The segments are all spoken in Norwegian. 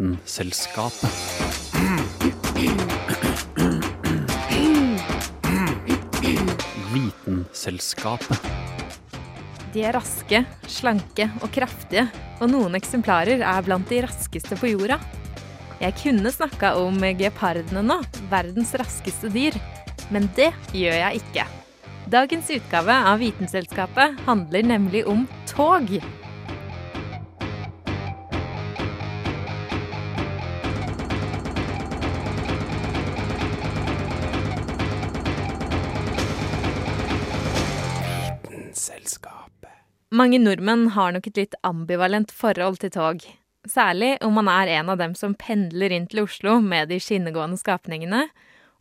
Vitenselskapet. Vitenselskapet. De er raske, slanke og kraftige, og noen eksemplarer er blant de raskeste på jorda. Jeg kunne snakka om gepardene nå, verdens raskeste dyr, men det gjør jeg ikke. Dagens utgave av Vitenselskapet handler nemlig om tog. Mange nordmenn har nok et litt ambivalent forhold til tog. Særlig om man er en av dem som pendler inn til Oslo med de skinnegående skapningene,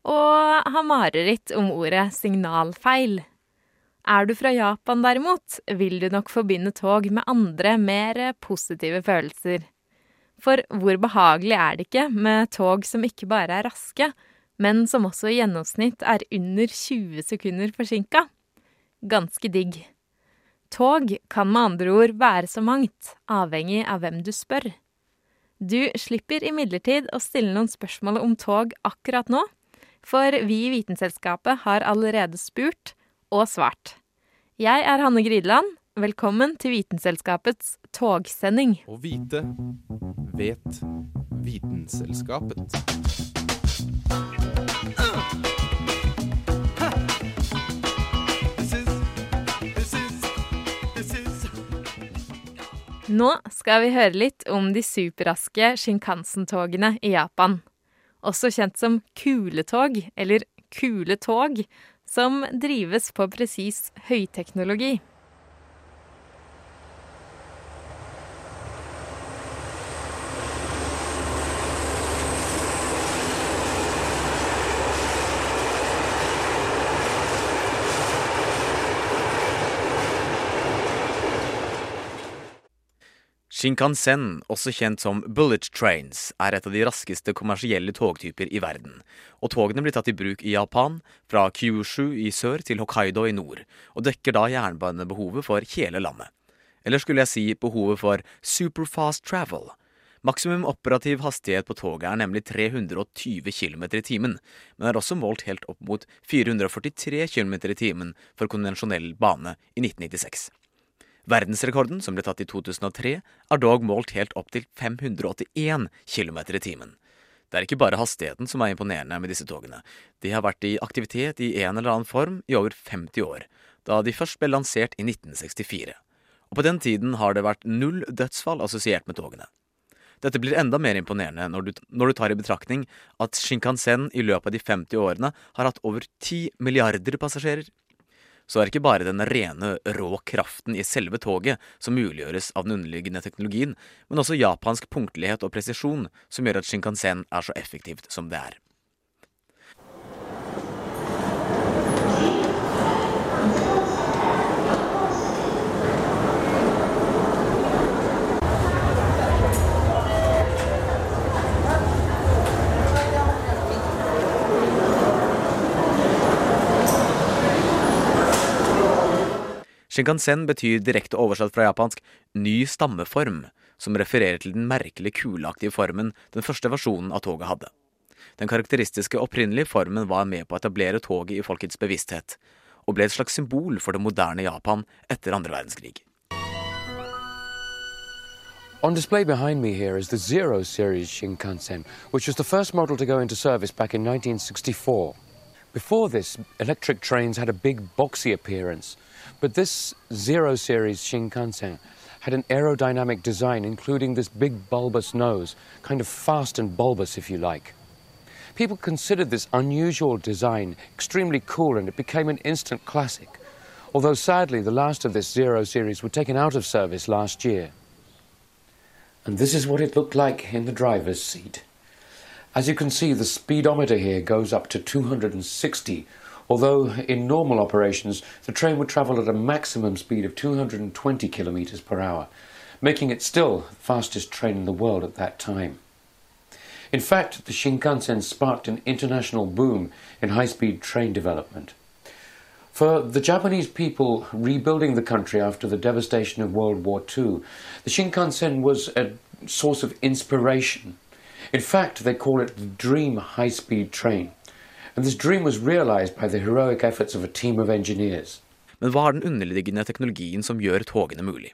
og har mareritt om ordet signalfeil. Er du fra Japan derimot, vil du nok forbinde tog med andre, mer positive følelser. For hvor behagelig er det ikke med tog som ikke bare er raske, men som også i gjennomsnitt er under 20 sekunder forsinka? Ganske digg. Tog kan med andre ord være så mangt, avhengig av hvem du spør. Du slipper imidlertid å stille noen spørsmål om tog akkurat nå, for vi i Vitenselskapet har allerede spurt og svart. Jeg er Hanne Grideland. Velkommen til Vitenselskapets togsending. Å vite vet Vitenselskapet. Nå skal vi høre litt om de superraske Shinkansen-togene i Japan. Også kjent som kuletog, eller kule tog, som drives på presis høyteknologi. Shinkansen, også kjent som bullet trains, er et av de raskeste kommersielle togtyper i verden. Og togene blir tatt i bruk i Japan, fra Kyushu i sør til Hokkaido i nord, og dekker da jernbanebehovet for hele landet. Eller skulle jeg si behovet for superfast travel. Maksimum operativ hastighet på toget er nemlig 320 km i timen, men er også målt helt opp mot 443 km i timen for konvensjonell bane i 1996. Verdensrekorden, som ble tatt i 2003, er dog målt helt opp til 581 km i timen. Det er ikke bare hastigheten som er imponerende med disse togene. De har vært i aktivitet i en eller annen form i over 50 år, da de først ble lansert i 1964. Og på den tiden har det vært null dødsfall assosiert med togene. Dette blir enda mer imponerende når du, når du tar i betraktning at Shinkansen i løpet av de 50 årene har hatt over 10 milliarder passasjerer så er det ikke bare den rene, rå kraften i selve toget som muliggjøres av den underliggende teknologien, men også japansk punktlighet og presisjon som gjør at Shinkansen er så effektivt som det er. Shinkansen betyr direkte oversatt fra japansk ny stammeform, som refererer til den merkelig kuleaktige formen den første versjonen av toget hadde. Den karakteristiske opprinnelige formen var med på å etablere toget i folkets bevissthet, og ble et slags symbol for det moderne Japan etter andre verdenskrig. On display behind me here is the Zero Series Shinkansen, which was the first model to go into service back in 1964. Before this, electric trains had a big boxy appearance, but this Zero Series Shinkansen had an aerodynamic design, including this big bulbous nose, kind of fast and bulbous, if you like. People considered this unusual design extremely cool, and it became an instant classic. Although sadly, the last of this Zero series were taken out of service last year. And this is what it looked like in the driver's seat. As you can see, the speedometer here goes up to 260 although in normal operations the train would travel at a maximum speed of 220 kilometers per hour, making it still the fastest train in the world at that time. In fact, the Shinkansen sparked an international boom in high-speed train development. For the Japanese people rebuilding the country after the devastation of World War II, the Shinkansen was a source of inspiration In fact, they call it the Dream High Speed Train. And this dream was realized by the heroic efforts of a team of engineers. Men hva er den underliggende teknologien som gjør togene mulig?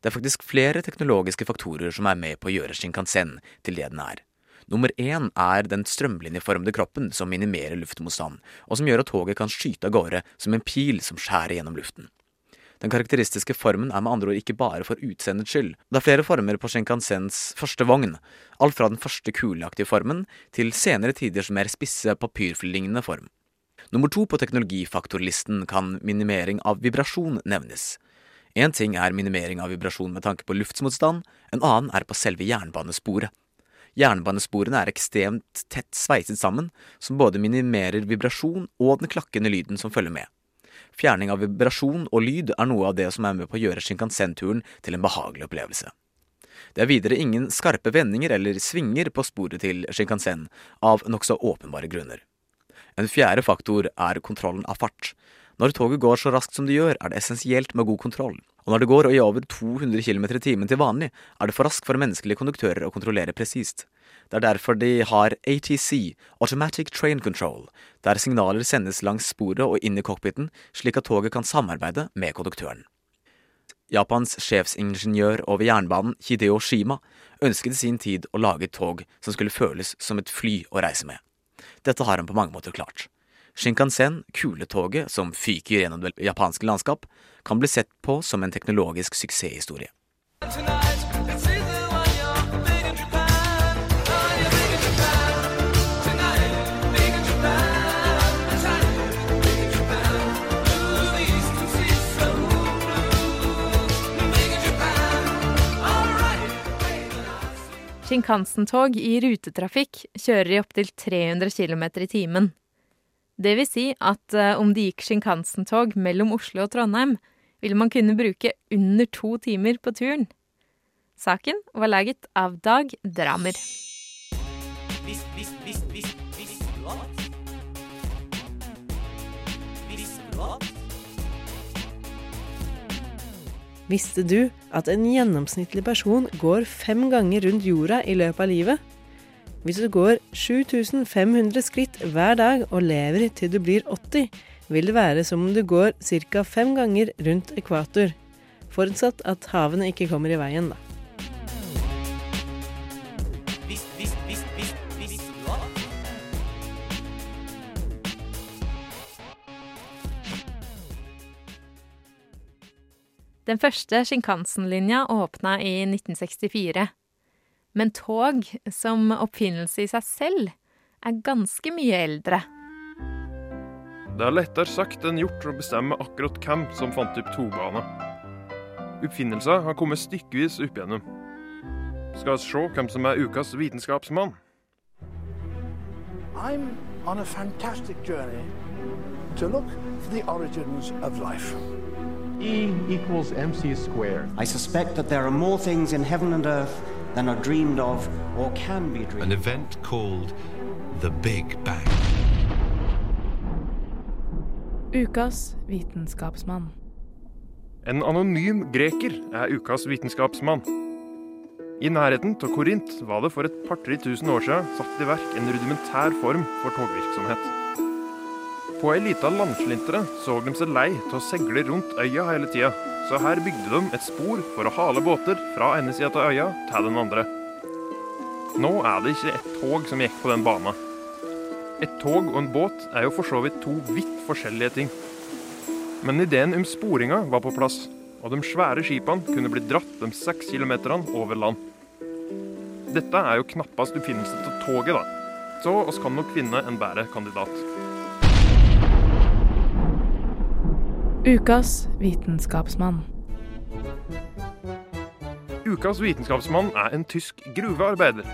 Det er faktisk flere teknologiske faktorer som er med på å gjøre Shinkansen til det den er. Nummer én er den strømlinjeformede kroppen som minimerer luftmotstand, og som gjør at toget kan skyte av gårde som en pil som skjærer gjennom luften. Den karakteristiske formen er med andre ord ikke bare for utseendets skyld. Det er flere former på Shinkansens første vogn, alt fra den første kuleaktige formen til senere tiders mer spisse papirflylignende form. Nummer to på teknologifaktorlisten kan minimering av vibrasjon nevnes. Én ting er minimering av vibrasjon med tanke på luftsmotstand, en annen er på selve jernbanesporet. Jernbanesporene er ekstremt tett sveiset sammen, som både minimerer vibrasjon og den klakkende lyden som følger med. Fjerning av vibrasjon og lyd er noe av det som er med på å gjøre Shinkansen-turen til en behagelig opplevelse. Det er videre ingen skarpe vendinger eller svinger på sporet til Shinkansen, av nokså åpenbare grunner. En fjerde faktor er kontrollen av fart. Når toget går så raskt som det gjør, er det essensielt med god kontroll. Og når det går i over 200 km i timen til vanlig, er det for raskt for menneskelige konduktører å kontrollere presist. Det er derfor de har ATC, Automatic Train Control, der signaler sendes langs sporet og inn i cockpiten, slik at toget kan samarbeide med konduktøren. Japans sjefsingeniør over jernbanen, Hideo Shima, ønsket i sin tid å lage et tog som skulle føles som et fly å reise med. Dette har han på mange måter klart. Shinkansen, kuletoget som fyker gjennom det japanske landskap, kan bli sett på som en teknologisk suksesshistorie. Shinkansen-tog i rutetrafikk kjører i opptil 300 km i timen. Det vil si at uh, om det gikk Shinkansen-tog mellom Oslo og Trondheim, ville man kunne bruke under to timer på turen. Saken var laget av Dag Dramer. Visst, visst, visst, visst, visst du at? Hvis du at? Visste du at en gjennomsnittlig person går fem ganger rundt jorda i løpet av livet? Hvis du går 7500 skritt hver dag og lever til du blir 80, vil det være som om du går ca. fem ganger rundt ekvator. Forutsatt at havene ikke kommer i veien, da. Den første Shinkansen-linja åpna i 1964. Men tog som oppfinnelse i seg selv er ganske mye eldre. Det er lettere sagt enn gjort å bestemme akkurat hvem som fant opp togbane. Oppfinnelser har kommet stykkevis opp igjennom. Skal vi se hvem som er ukas vitenskapsmann? I'm on a fantastic journey to look for the origins of life. E equals mc squared. I suspect that there are more things in heaven and earth than are dreamed of or can be dreamed An event called the Big Bang. Ukas vitenskapsmann. En anonym greker er ukas vitenskapsmann. I nærheten av Korint var det for et par-tre tusen år siden satt i verk en rudimentær form for togvirksomhet. På ei lita landslintre så de seg lei til å seile rundt øya hele tida, så her bygde de et spor for å hale båter fra ene sida av øya til den andre. Nå er det ikke et tog som gikk på den bana. Et tog og en båt er jo for så vidt to vidt forskjellige ting. Men ideen om sporinga var på plass, og de svære skipene kunne bli dratt de seks kilometerne over land. Dette er jo knappast oppfinnelse av toget, da. Så oss kan nok finne en bedre kandidat. Ukas vitenskapsmann. Ukas vitenskapsmann er en tysk gruvearbeider.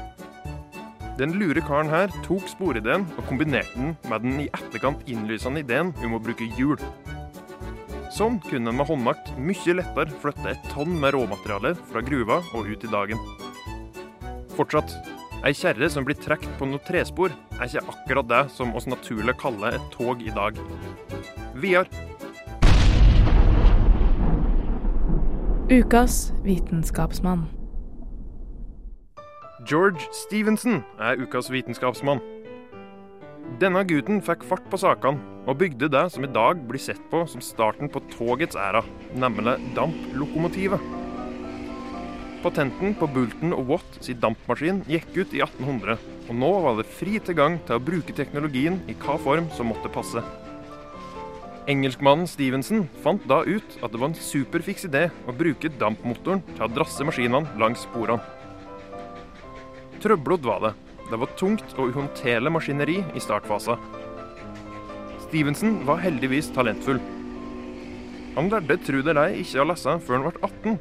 Den lure karen her tok sporideen og kombinerte den med den i etterkant innlysende ideen om å bruke hjul. Sånn kunne en med håndmakt mye lettere flytte et tonn med råmateriale fra gruva og ut i dagen. Fortsatt, ei kjerre som blir trukket på noe trespor, er ikke akkurat det som oss naturlig kaller et tog i dag. Videre. Ukas vitenskapsmann. George Stevenson er ukas vitenskapsmann. Denne gutten fikk fart på sakene og bygde det som i dag blir sett på som starten på togets æra, nemlig damplokomotivet. Patenten på Bulton og Watt sin dampmaskin gikk ut i 1800, og nå var det fri tilgang til å bruke teknologien i hva form som måtte passe. Engelskmannen Stevenson fant da ut at det var en superfiks idé å bruke dampmotoren til å drasse maskinene langs sporene. Trøblete var det. Det var tungt og uhåndterlig maskineri i startfasen. Stevenson var heldigvis talentfull. Han lærte tru det ei ikke å lese før han ble 18.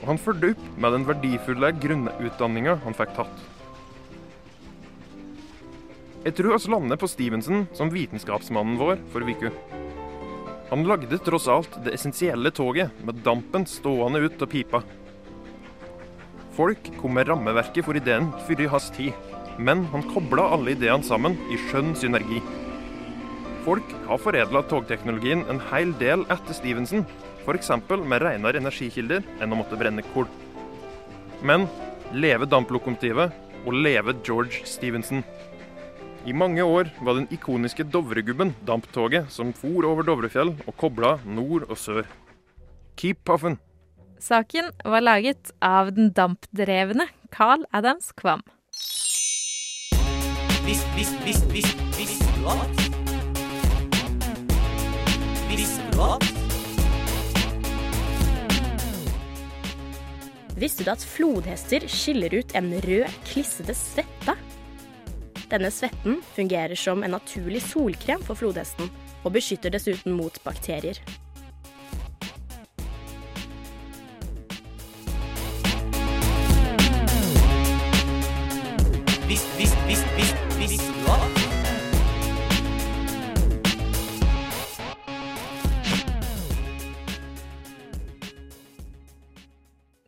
Og han fulgte opp med den verdifulle grunnutdanninga han fikk tatt. Jeg tror oss lander på Stevenson som vitenskapsmannen vår for uka. Han lagde tross alt det essensielle toget, med dampen stående ut av pipa. Folk kom med rammeverket for ideen før i hans tid, men han kobla alle ideene sammen i skjønn synergi. Folk har foredla togteknologien en hel del etter Stevenson, f.eks. med renere energikilder enn å måtte brenne kull. Men leve damplokomotivet, og leve George Stevenson. I mange år var den ikoniske Dovregubben damptoget som for over Dovrefjell og kobla nord og sør. Keep puffen! Saken var laget av den dampdrevne Carl Adams Kvam. Visst, visst, visst, visst, visste du at? Visste du at? Visste du at flodhester skiller ut en rød, klissete svette? Denne svetten fungerer som en naturlig solkrem for flodhesten, og beskytter dessuten mot bakterier. Visst, visst, visst, visst, visste du at?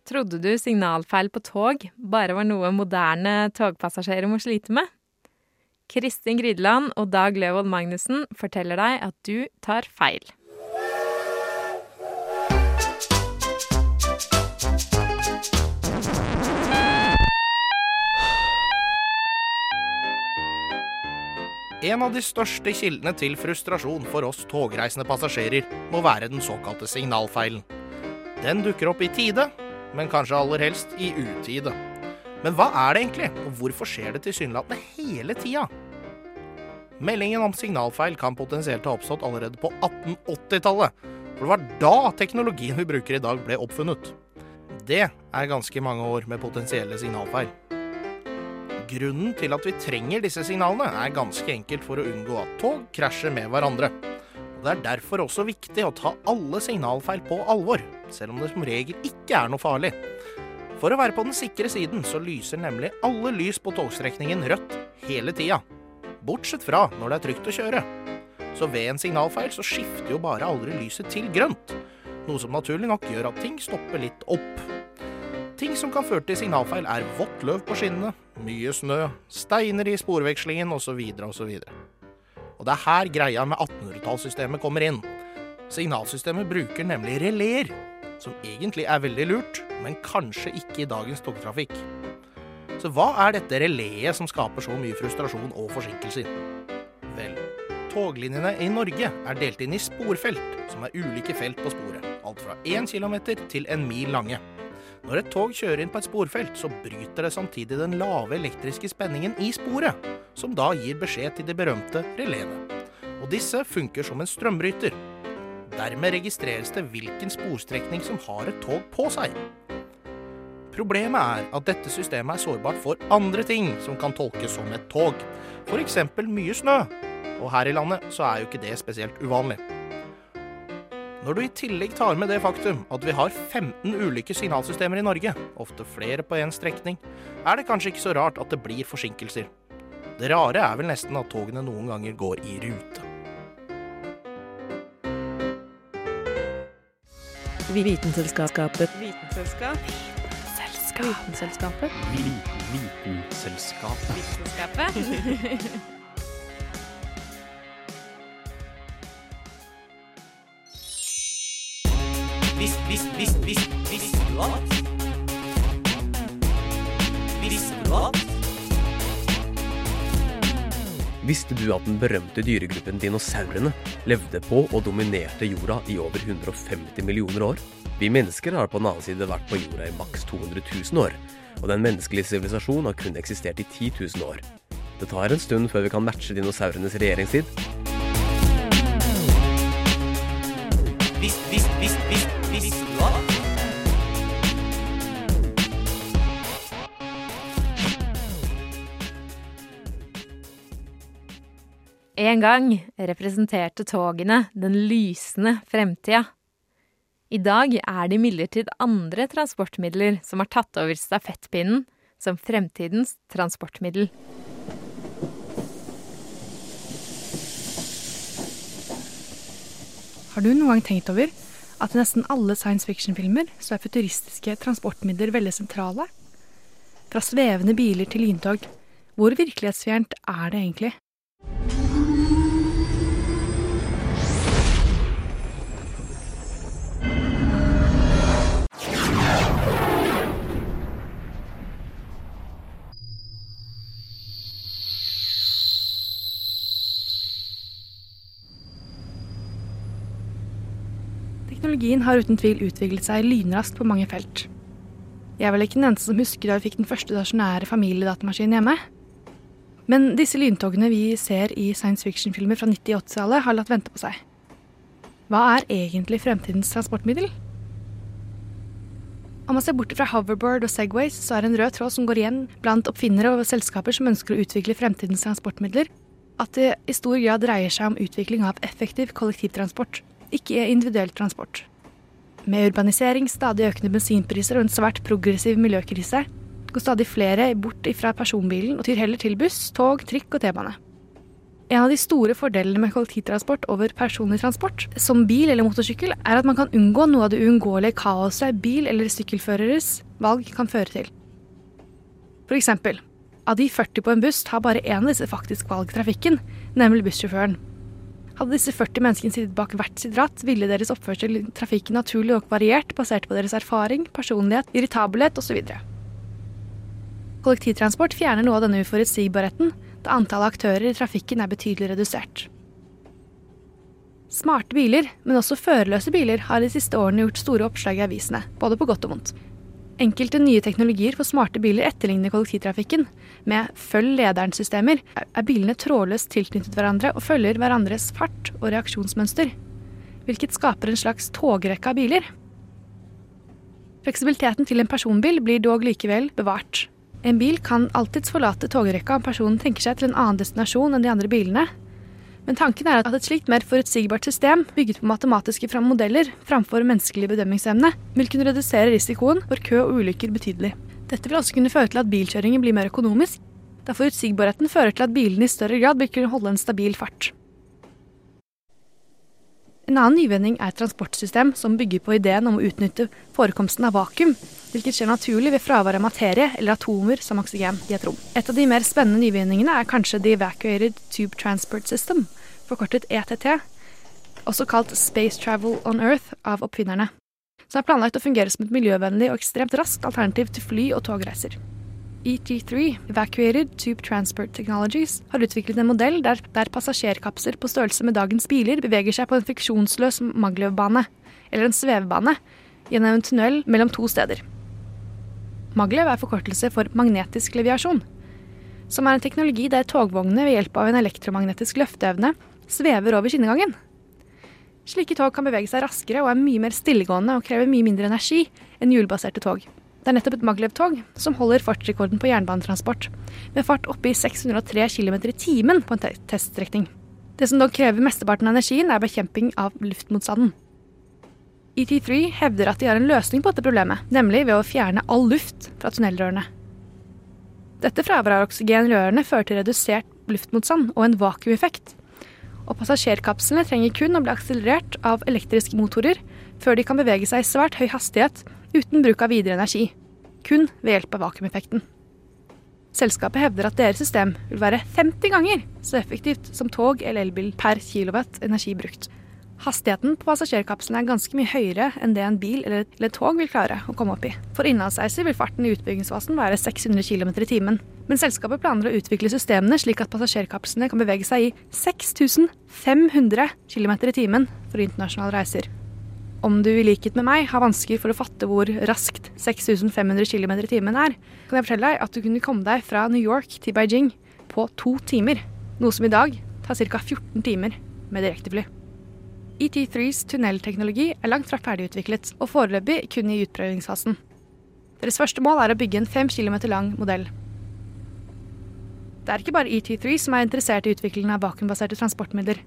Trodde du signalfeil på tog bare var noe moderne togpassasjerer må slite med? Kristin Grideland og Dag Løvold Magnussen forteller deg at du tar feil. En av de største kildene til frustrasjon for oss togreisende passasjerer må være den såkalte signalfeilen. Den dukker opp i tide, men kanskje aller helst i utide. Men hva er det egentlig, og hvorfor skjer det tilsynelatende hele tida? Meldingen om signalfeil kan potensielt ha oppstått allerede på 1880-tallet. For det var da teknologien vi bruker i dag ble oppfunnet. Det er ganske mange år med potensielle signalfeil. Grunnen til at vi trenger disse signalene, er ganske enkelt for å unngå at tog krasjer med hverandre. Og Det er derfor også viktig å ta alle signalfeil på alvor, selv om det som regel ikke er noe farlig. For å være på den sikre siden, så lyser nemlig alle lys på togstrekningen rødt hele tida. Bortsett fra når det er trygt å kjøre. Så ved en signalfeil så skifter jo bare aldri lyset til grønt. Noe som naturlig nok gjør at ting stopper litt opp. Ting som kan føre til signalfeil er vått løv på skinnene, mye snø, steiner i sporvekslingen osv. osv. Og det er her greia med 1800-tallssystemet kommer inn. Signalsystemet bruker nemlig releer, som egentlig er veldig lurt, men kanskje ikke i dagens togtrafikk. Så hva er dette releet som skaper så mye frustrasjon og forsinkelser? Vel, toglinjene i Norge er delt inn i sporfelt, som er ulike felt på sporet. Alt fra 1 km til en mil lange. Når et tog kjører inn på et sporfelt, så bryter det samtidig den lave elektriske spenningen i sporet, som da gir beskjed til de berømte reléene. Og disse funker som en strømbryter. Dermed registreres det hvilken sporstrekning som har et tog på seg. Problemet er at dette systemet er sårbart for andre ting som kan tolkes som et tog, f.eks. mye snø. Og her i landet så er jo ikke det spesielt uvanlig. Når du i tillegg tar med det faktum at vi har 15 ulike signalsystemer i Norge, ofte flere på én strekning, er det kanskje ikke så rart at det blir forsinkelser. Det rare er vel nesten at togene noen ganger går i rute. Vitenselskapet. Vitenselskap. Vitenselskapet. Vitenselskapet. Vitenselskapet. Visst, visst, visst, visst, hatt Hvis du at? Visste du at den berømte dyregruppen dinosaurene levde på og dominerte jorda i over 150 millioner år? Vi mennesker har på den annen side vært på jorda i maks 200 000 år, og den menneskelige sivilisasjonen har kun eksistert i 10 000 år. Det tar en stund før vi kan matche dinosaurenes regjeringstid. Visst, visst, En gang representerte togene den lysende fremtida. I dag er det imidlertid andre transportmidler som har tatt over stafettpinnen som fremtidens transportmiddel. Har du noen gang tenkt over at i nesten alle science fiction-filmer så er futuristiske transportmidler veldig sentrale? Fra svevende biler til lyntog. Hvor virkelighetsfjernt er det egentlig? Teknologien har uten tvil utviklet seg lynraskt på mange felt. Jeg er vel ikke den eneste som husker da vi fikk den første stasjonære familiedatamaskinen hjemme. Men disse lyntogene vi ser i science fiction-filmer fra 90-80-tallet, har latt vente på seg. Hva er egentlig fremtidens transportmiddel? Om man ser bort fra hoverboard og Segways, så er en rød tråd som går igjen blant oppfinnere og selskaper som ønsker å utvikle fremtidens transportmidler, at det i stor grad dreier seg om utvikling av effektiv kollektivtransport, ikke individuell transport. Med urbanisering, stadig økende bensinpriser og en svært progressiv miljøkrise går stadig flere bort fra personbilen og tyr heller til buss, tog, trikk og T-bane. En av de store fordelene med kollektivtransport over personlig transport, som bil eller motorsykkel, er at man kan unngå noe av det uunngåelige kaoset bil- eller sykkelføreres valg kan føre til. For eksempel, av de 40 på en buss tar bare én av disse faktisk valg trafikken, nemlig bussjåføren. Hadde disse 40 menneskene sittet bak hvert sitt ratt, ville deres oppførsel i trafikken naturlig nok variert, basert på deres erfaring, personlighet, irritabelhet osv. Kollektivtransport fjerner noe av denne uforutsigbarheten, da antallet aktører i trafikken er betydelig redusert. Smarte biler, men også førerløse biler, har de siste årene gjort store oppslag i avisene, både på godt og vondt. Enkelte nye teknologier for smarte biler etterligner kollektivtrafikken. Med følg lederen-systemer er bilene trådløst tilknyttet hverandre og følger hverandres fart og reaksjonsmønster, hvilket skaper en slags togrekke av biler. Fleksibiliteten til en personbil blir dog likevel bevart. En bil kan alltids forlate togrekka om personen tenker seg til en annen destinasjon enn de andre bilene. Men tanken er at et slikt mer forutsigbart system, bygget på matematiske modeller framfor menneskelig bedømmingsevne, vil kunne redusere risikoen for kø og ulykker betydelig. Dette vil også kunne føre til at bilkjøringen blir mer økonomisk, da forutsigbarheten fører til at bilene i større grad vil kunne holde en stabil fart. En annen nyvinning er et transportsystem som bygger på ideen om å utnytte forekomsten av vakuum, hvilket skjer naturlig ved fravær av materie eller atomer som oksygen i et rom. Et av de mer spennende nyvinningene er kanskje The Evacuated Tube Transport System, forkortet ETT, også kalt Space Travel on Earth av oppfinnerne, som er planlagt å fungere som et miljøvennlig og ekstremt raskt alternativ til fly- og togreiser. ET3, Evacuated Tube Transport Technologies, har utviklet en modell der, der passasjerkapsler på størrelse med dagens biler beveger seg på en friksjonsløs maglevbane, eller en svevebane, gjennom en tunnel mellom to steder. Maglev er forkortelse for magnetisk leviasjon, som er en teknologi der togvognene ved hjelp av en elektromagnetisk løfteevne svever over skinnegangen. Slike tog kan bevege seg raskere og er mye mer stillegående og krever mye mindre energi enn hjulbaserte tog. Det er nettopp et Maglev-tog som holder fartsrekorden på jernbanetransport, med fart oppe i 603 km i timen på en teststrekning. Det som dog krever mesteparten av energien, er bekjemping av luftmotstanden. ET3 hevder at de har en løsning på dette problemet, nemlig ved å fjerne all luft fra tunnelrørene. Dette fraværet av oksygen i rørene fører til redusert luftmotstand og en vakuumeffekt. Og passasjerkapslene trenger kun å bli akselerert av elektriske motorer før de kan bevege seg i svært høy hastighet uten bruk av videre energi, kun ved hjelp av vakuumeffekten. Selskapet hevder at deres system vil være 50 ganger så effektivt som tog eller elbil per kilowatt energi brukt. Hastigheten på passasjerkapselen er ganske mye høyere enn det en bil eller et tog vil klare å komme opp i. For innlandsreiser vil farten i utbyggingsfasen være 600 km i timen. Men selskapet planer å utvikle systemene slik at passasjerkapslene kan bevege seg i 6500 km i timen for internasjonale reiser. Om du i likhet med meg har vansker for å fatte hvor raskt 6500 km i timen er, kan jeg fortelle deg at du kunne komme deg fra New York til Beijing på to timer. Noe som i dag tar ca. 14 timer med direktefly. ET3s tunnelteknologi er langt fra ferdigutviklet, og foreløpig kun i utprøvingsfasen. Deres første mål er å bygge en 5 km lang modell. Det er ikke bare ET3 som er interessert i utviklingen av vakuumbaserte transportmidler.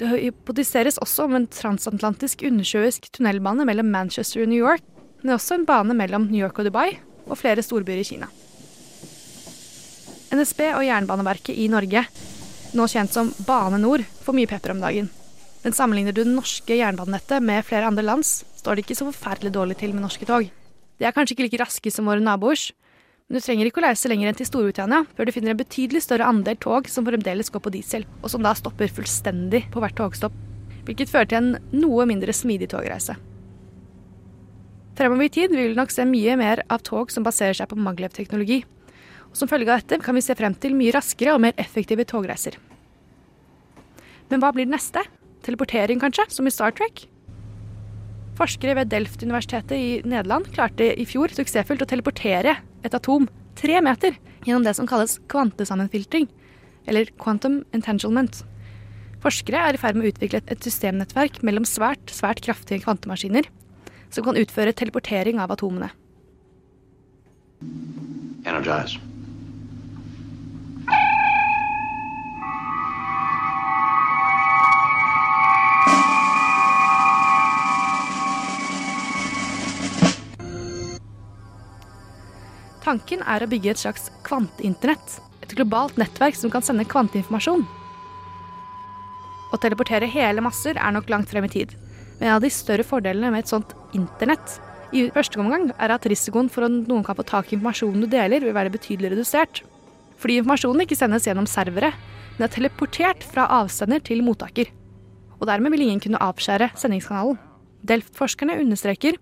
Det hypotiseres også om en transatlantisk undersjøisk tunnelbane mellom Manchester og New York, men også en bane mellom New York og Dubai, og flere storbyer i Kina. NSB og Jernbaneverket i Norge, nå kjent som Bane Nor, får mye pepper om dagen. Men sammenligner du det norske jernbanenettet med flere andre lands, står det ikke så forferdelig dårlig til med norske tog. De er kanskje ikke like raske som våre naboers, men du trenger ikke å reise lenger enn til Storbritannia før du finner en betydelig større andel tog som fremdeles går på diesel, og som da stopper fullstendig på hvert togstopp, hvilket fører til en noe mindre smidig togreise. Fremover i tid vil vi nok se mye mer av tog som baserer seg på maglev-teknologi. Og Som følge av dette kan vi se frem til mye raskere og mer effektive togreiser. Men hva blir det neste? Teleportering, kanskje, som i Star Trek? Forskere ved Delft-universitetet i Nederland klarte i fjor suksessfullt å teleportere et atom tre meter gjennom det som kalles kvantesammenfiltring, eller quantum entanglement. Forskere er i ferd med å utvikle et systemnettverk mellom svært, svært kraftige kvantemaskiner som kan utføre teleportering av atomene. Energize. Tanken er å bygge et slags kvanteinternett. Et globalt nettverk som kan sende kvanteinformasjon. Å teleportere hele masser er nok langt frem i tid. Men en av de større fordelene med et sånt internett i første omgang er at risikoen for at noen kan få tak i informasjonen du deler, vil være betydelig redusert. Fordi informasjonen ikke sendes gjennom servere, men er teleportert fra avsender til mottaker. Og dermed vil ingen kunne avskjære sendingskanalen. Delft-forskerne understreker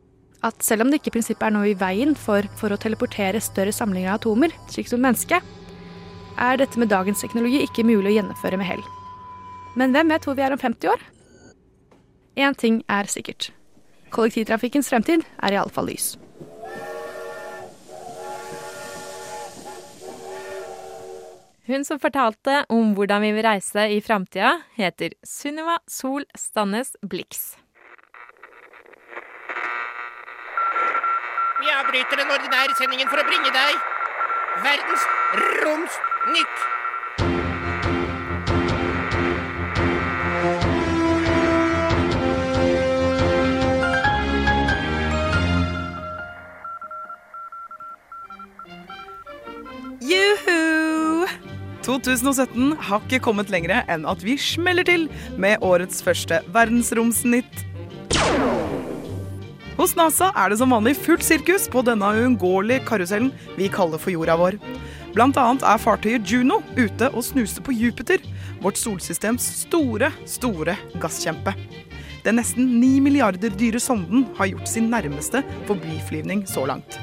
at selv om det ikke i prinsippet er noe i veien for, for å teleportere større samlinger av atomer, slik som mennesket, er dette med dagens teknologi ikke mulig å gjennomføre med hell. Men hvem vet hvor vi er om 50 år? Én ting er sikkert. Kollektivtrafikkens fremtid er iallfall lys. Hun som fortalte om hvordan vi vil reise i framtida, heter Sunniva Sol Stannes Blix. Vi avbryter den ordinære sendingen for å bringe deg verdens romsnytt. Juhu! 2017 har ikke kommet lenger enn at vi smeller til med årets første verdensromsnytt. Hos NASA er det som vanlig fullt sirkus på denne uunngåelige karusellen vi kaller for jorda vår. Blant annet er fartøyet Juno ute og snuser på Jupiter, vårt solsystems store, store gasskjempe. Den nesten ni milliarder dyre sonden har gjort sin nærmeste forbiflyvning så langt.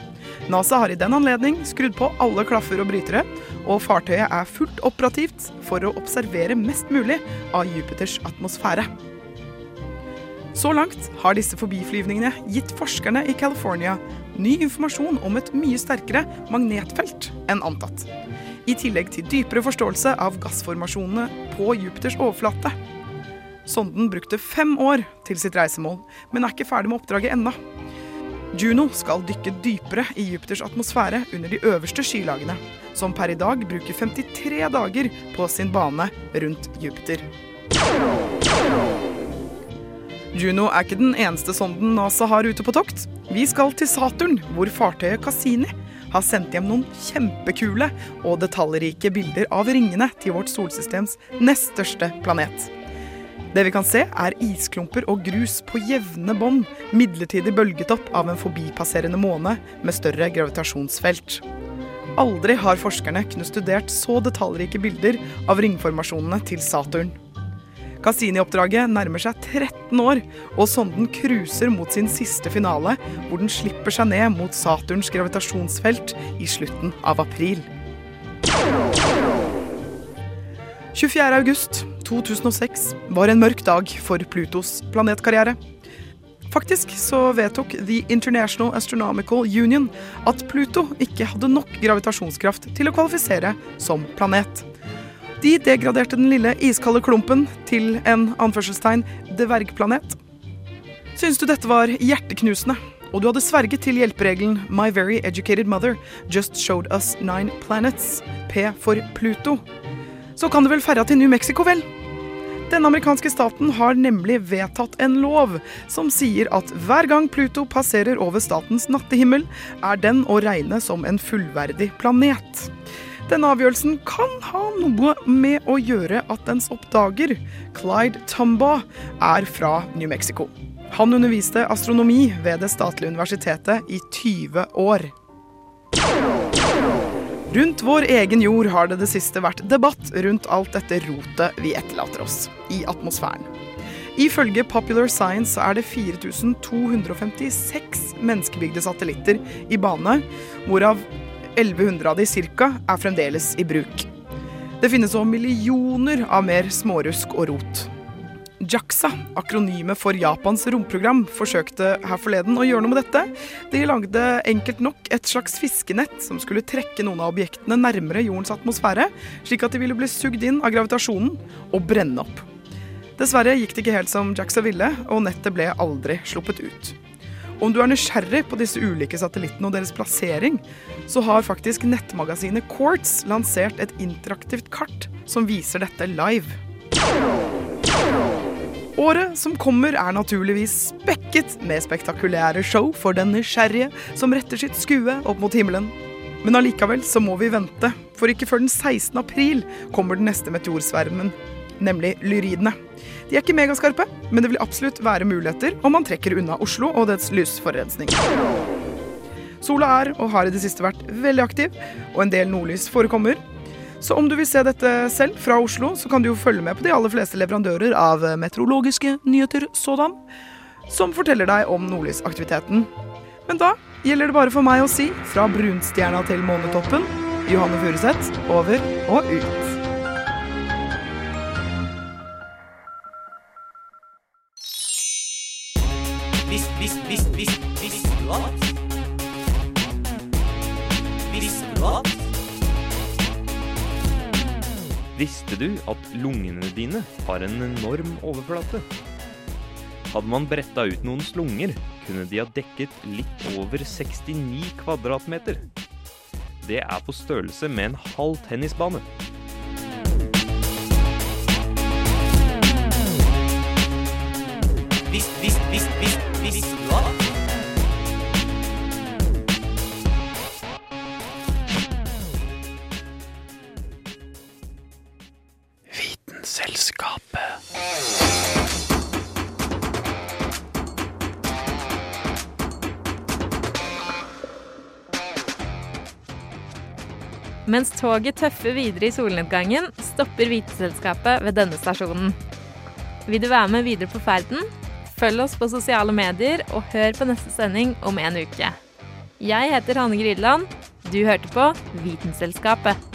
NASA har i den anledning skrudd på alle klaffer og brytere, og fartøyet er fullt operativt for å observere mest mulig av Jupiters atmosfære. Så langt har disse forbiflyvningene gitt forskerne i California ny informasjon om et mye sterkere magnetfelt enn antatt. I tillegg til dypere forståelse av gassformasjonene på Jupiters overflate. Sonden brukte fem år til sitt reisemål, men er ikke ferdig med oppdraget ennå. Juno skal dykke dypere i Jupiters atmosfære under de øverste skylagene, som per i dag bruker 53 dager på sin bane rundt Jupiter. Juno er ikke den eneste sonden NASA har ute på tokt. Vi skal til Saturn, hvor fartøyet Cassini har sendt hjem noen kjempekule og detaljrike bilder av ringene til vårt solsystems nest største planet. Det vi kan se, er isklumper og grus på jevne bånd, midlertidig bølget opp av en forbipasserende måne med større gravitasjonsfelt. Aldri har forskerne kunnet studert så detaljrike bilder av ringformasjonene til Saturn. Cassini-oppdraget nærmer seg 13 år, og sonden cruiser mot sin siste finale, hvor den slipper seg ned mot Saturns gravitasjonsfelt i slutten av april. 24. august 2006 var en mørk dag for Plutos planetkarriere. Faktisk så vedtok The International Astronomical Union at Pluto ikke hadde nok gravitasjonskraft til å kvalifisere som planet. De degraderte den lille iskalde klumpen til en anførselstegn dvergplanet. Syns du dette var hjerteknusende, og du hadde sverget til hjelperegelen My Very Educated Mother Just Showed Us Nine Planets, P for Pluto, så kan du vel ferda til New Mexico, vel? Den amerikanske staten har nemlig vedtatt en lov som sier at hver gang Pluto passerer over statens nattehimmel, er den å regne som en fullverdig planet. Denne avgjørelsen kan ha noe med å gjøre at dens oppdager, Clyde Tumbaugh, er fra New Mexico. Han underviste astronomi ved det statlige universitetet i 20 år. Rundt vår egen jord har det det siste vært debatt rundt alt dette rotet vi etterlater oss i atmosfæren. Ifølge Popular Science er det 4256 menneskebygde satellitter i bane, hvorav 1100 av de cirka er fremdeles i bruk. Det finnes òg millioner av mer smårusk og rot. JAXA, akronymet for Japans romprogram, forsøkte her forleden å gjøre noe med dette. De lagde enkelt nok et slags fiskenett som skulle trekke noen av objektene nærmere jordens atmosfære, slik at de ville bli sugd inn av gravitasjonen og brenne opp. Dessverre gikk det ikke helt som JAXA ville, og nettet ble aldri sluppet ut. Om du er nysgjerrig på disse ulike satellittene og deres plassering, så har faktisk nettmagasinet Quartz lansert et interaktivt kart som viser dette live. Året som kommer er naturligvis spekket med spektakulære show for den nysgjerrige som retter sitt skue opp mot himmelen. Men allikevel så må vi vente, for ikke før den 16. april kommer den neste meteorsvermen, nemlig lyridene. De er ikke megaskarpe, men det vil absolutt være muligheter om man trekker unna Oslo og dets lysforurensning. Sola er, og har i det siste vært, veldig aktiv, og en del nordlys forekommer. Så om du vil se dette selv fra Oslo, så kan du jo følge med på de aller fleste leverandører av meteorologiske nyheter sådan, som forteller deg om nordlysaktiviteten. Men da gjelder det bare for meg å si fra brunstjerna til månetoppen, Johanne Furuseth, over og ut. Visst, visst, visst, visst, visst du at? Visste du at? Visste du at lungene dine har en enorm overflate? Hadde man bretta ut noens lunger, kunne de ha dekket litt over 69 kvadratmeter. Det er på størrelse med en halv tennisbane. Mens toget tøffer videre i solnedgangen, stopper Vitenselskapet ved denne stasjonen. Vil du være med videre på ferden? Følg oss på sosiale medier, og hør på neste sending om en uke. Jeg heter Hanne Grideland. Du hørte på. Vitenselskapet.